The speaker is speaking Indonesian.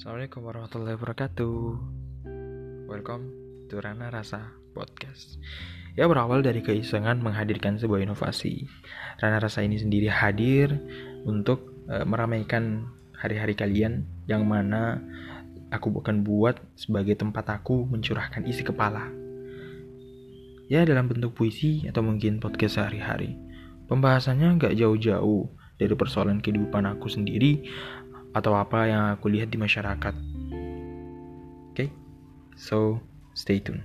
Assalamualaikum warahmatullahi wabarakatuh. Welcome to Rana Rasa Podcast. Ya berawal dari keisengan menghadirkan sebuah inovasi. Rana Rasa ini sendiri hadir untuk uh, meramaikan hari-hari kalian Yang mana aku bukan buat sebagai tempat aku mencurahkan isi kepala. Ya dalam bentuk puisi atau mungkin podcast sehari-hari. Pembahasannya nggak jauh-jauh dari persoalan kehidupan aku sendiri atau apa yang aku lihat di masyarakat. Oke, okay? so stay tune.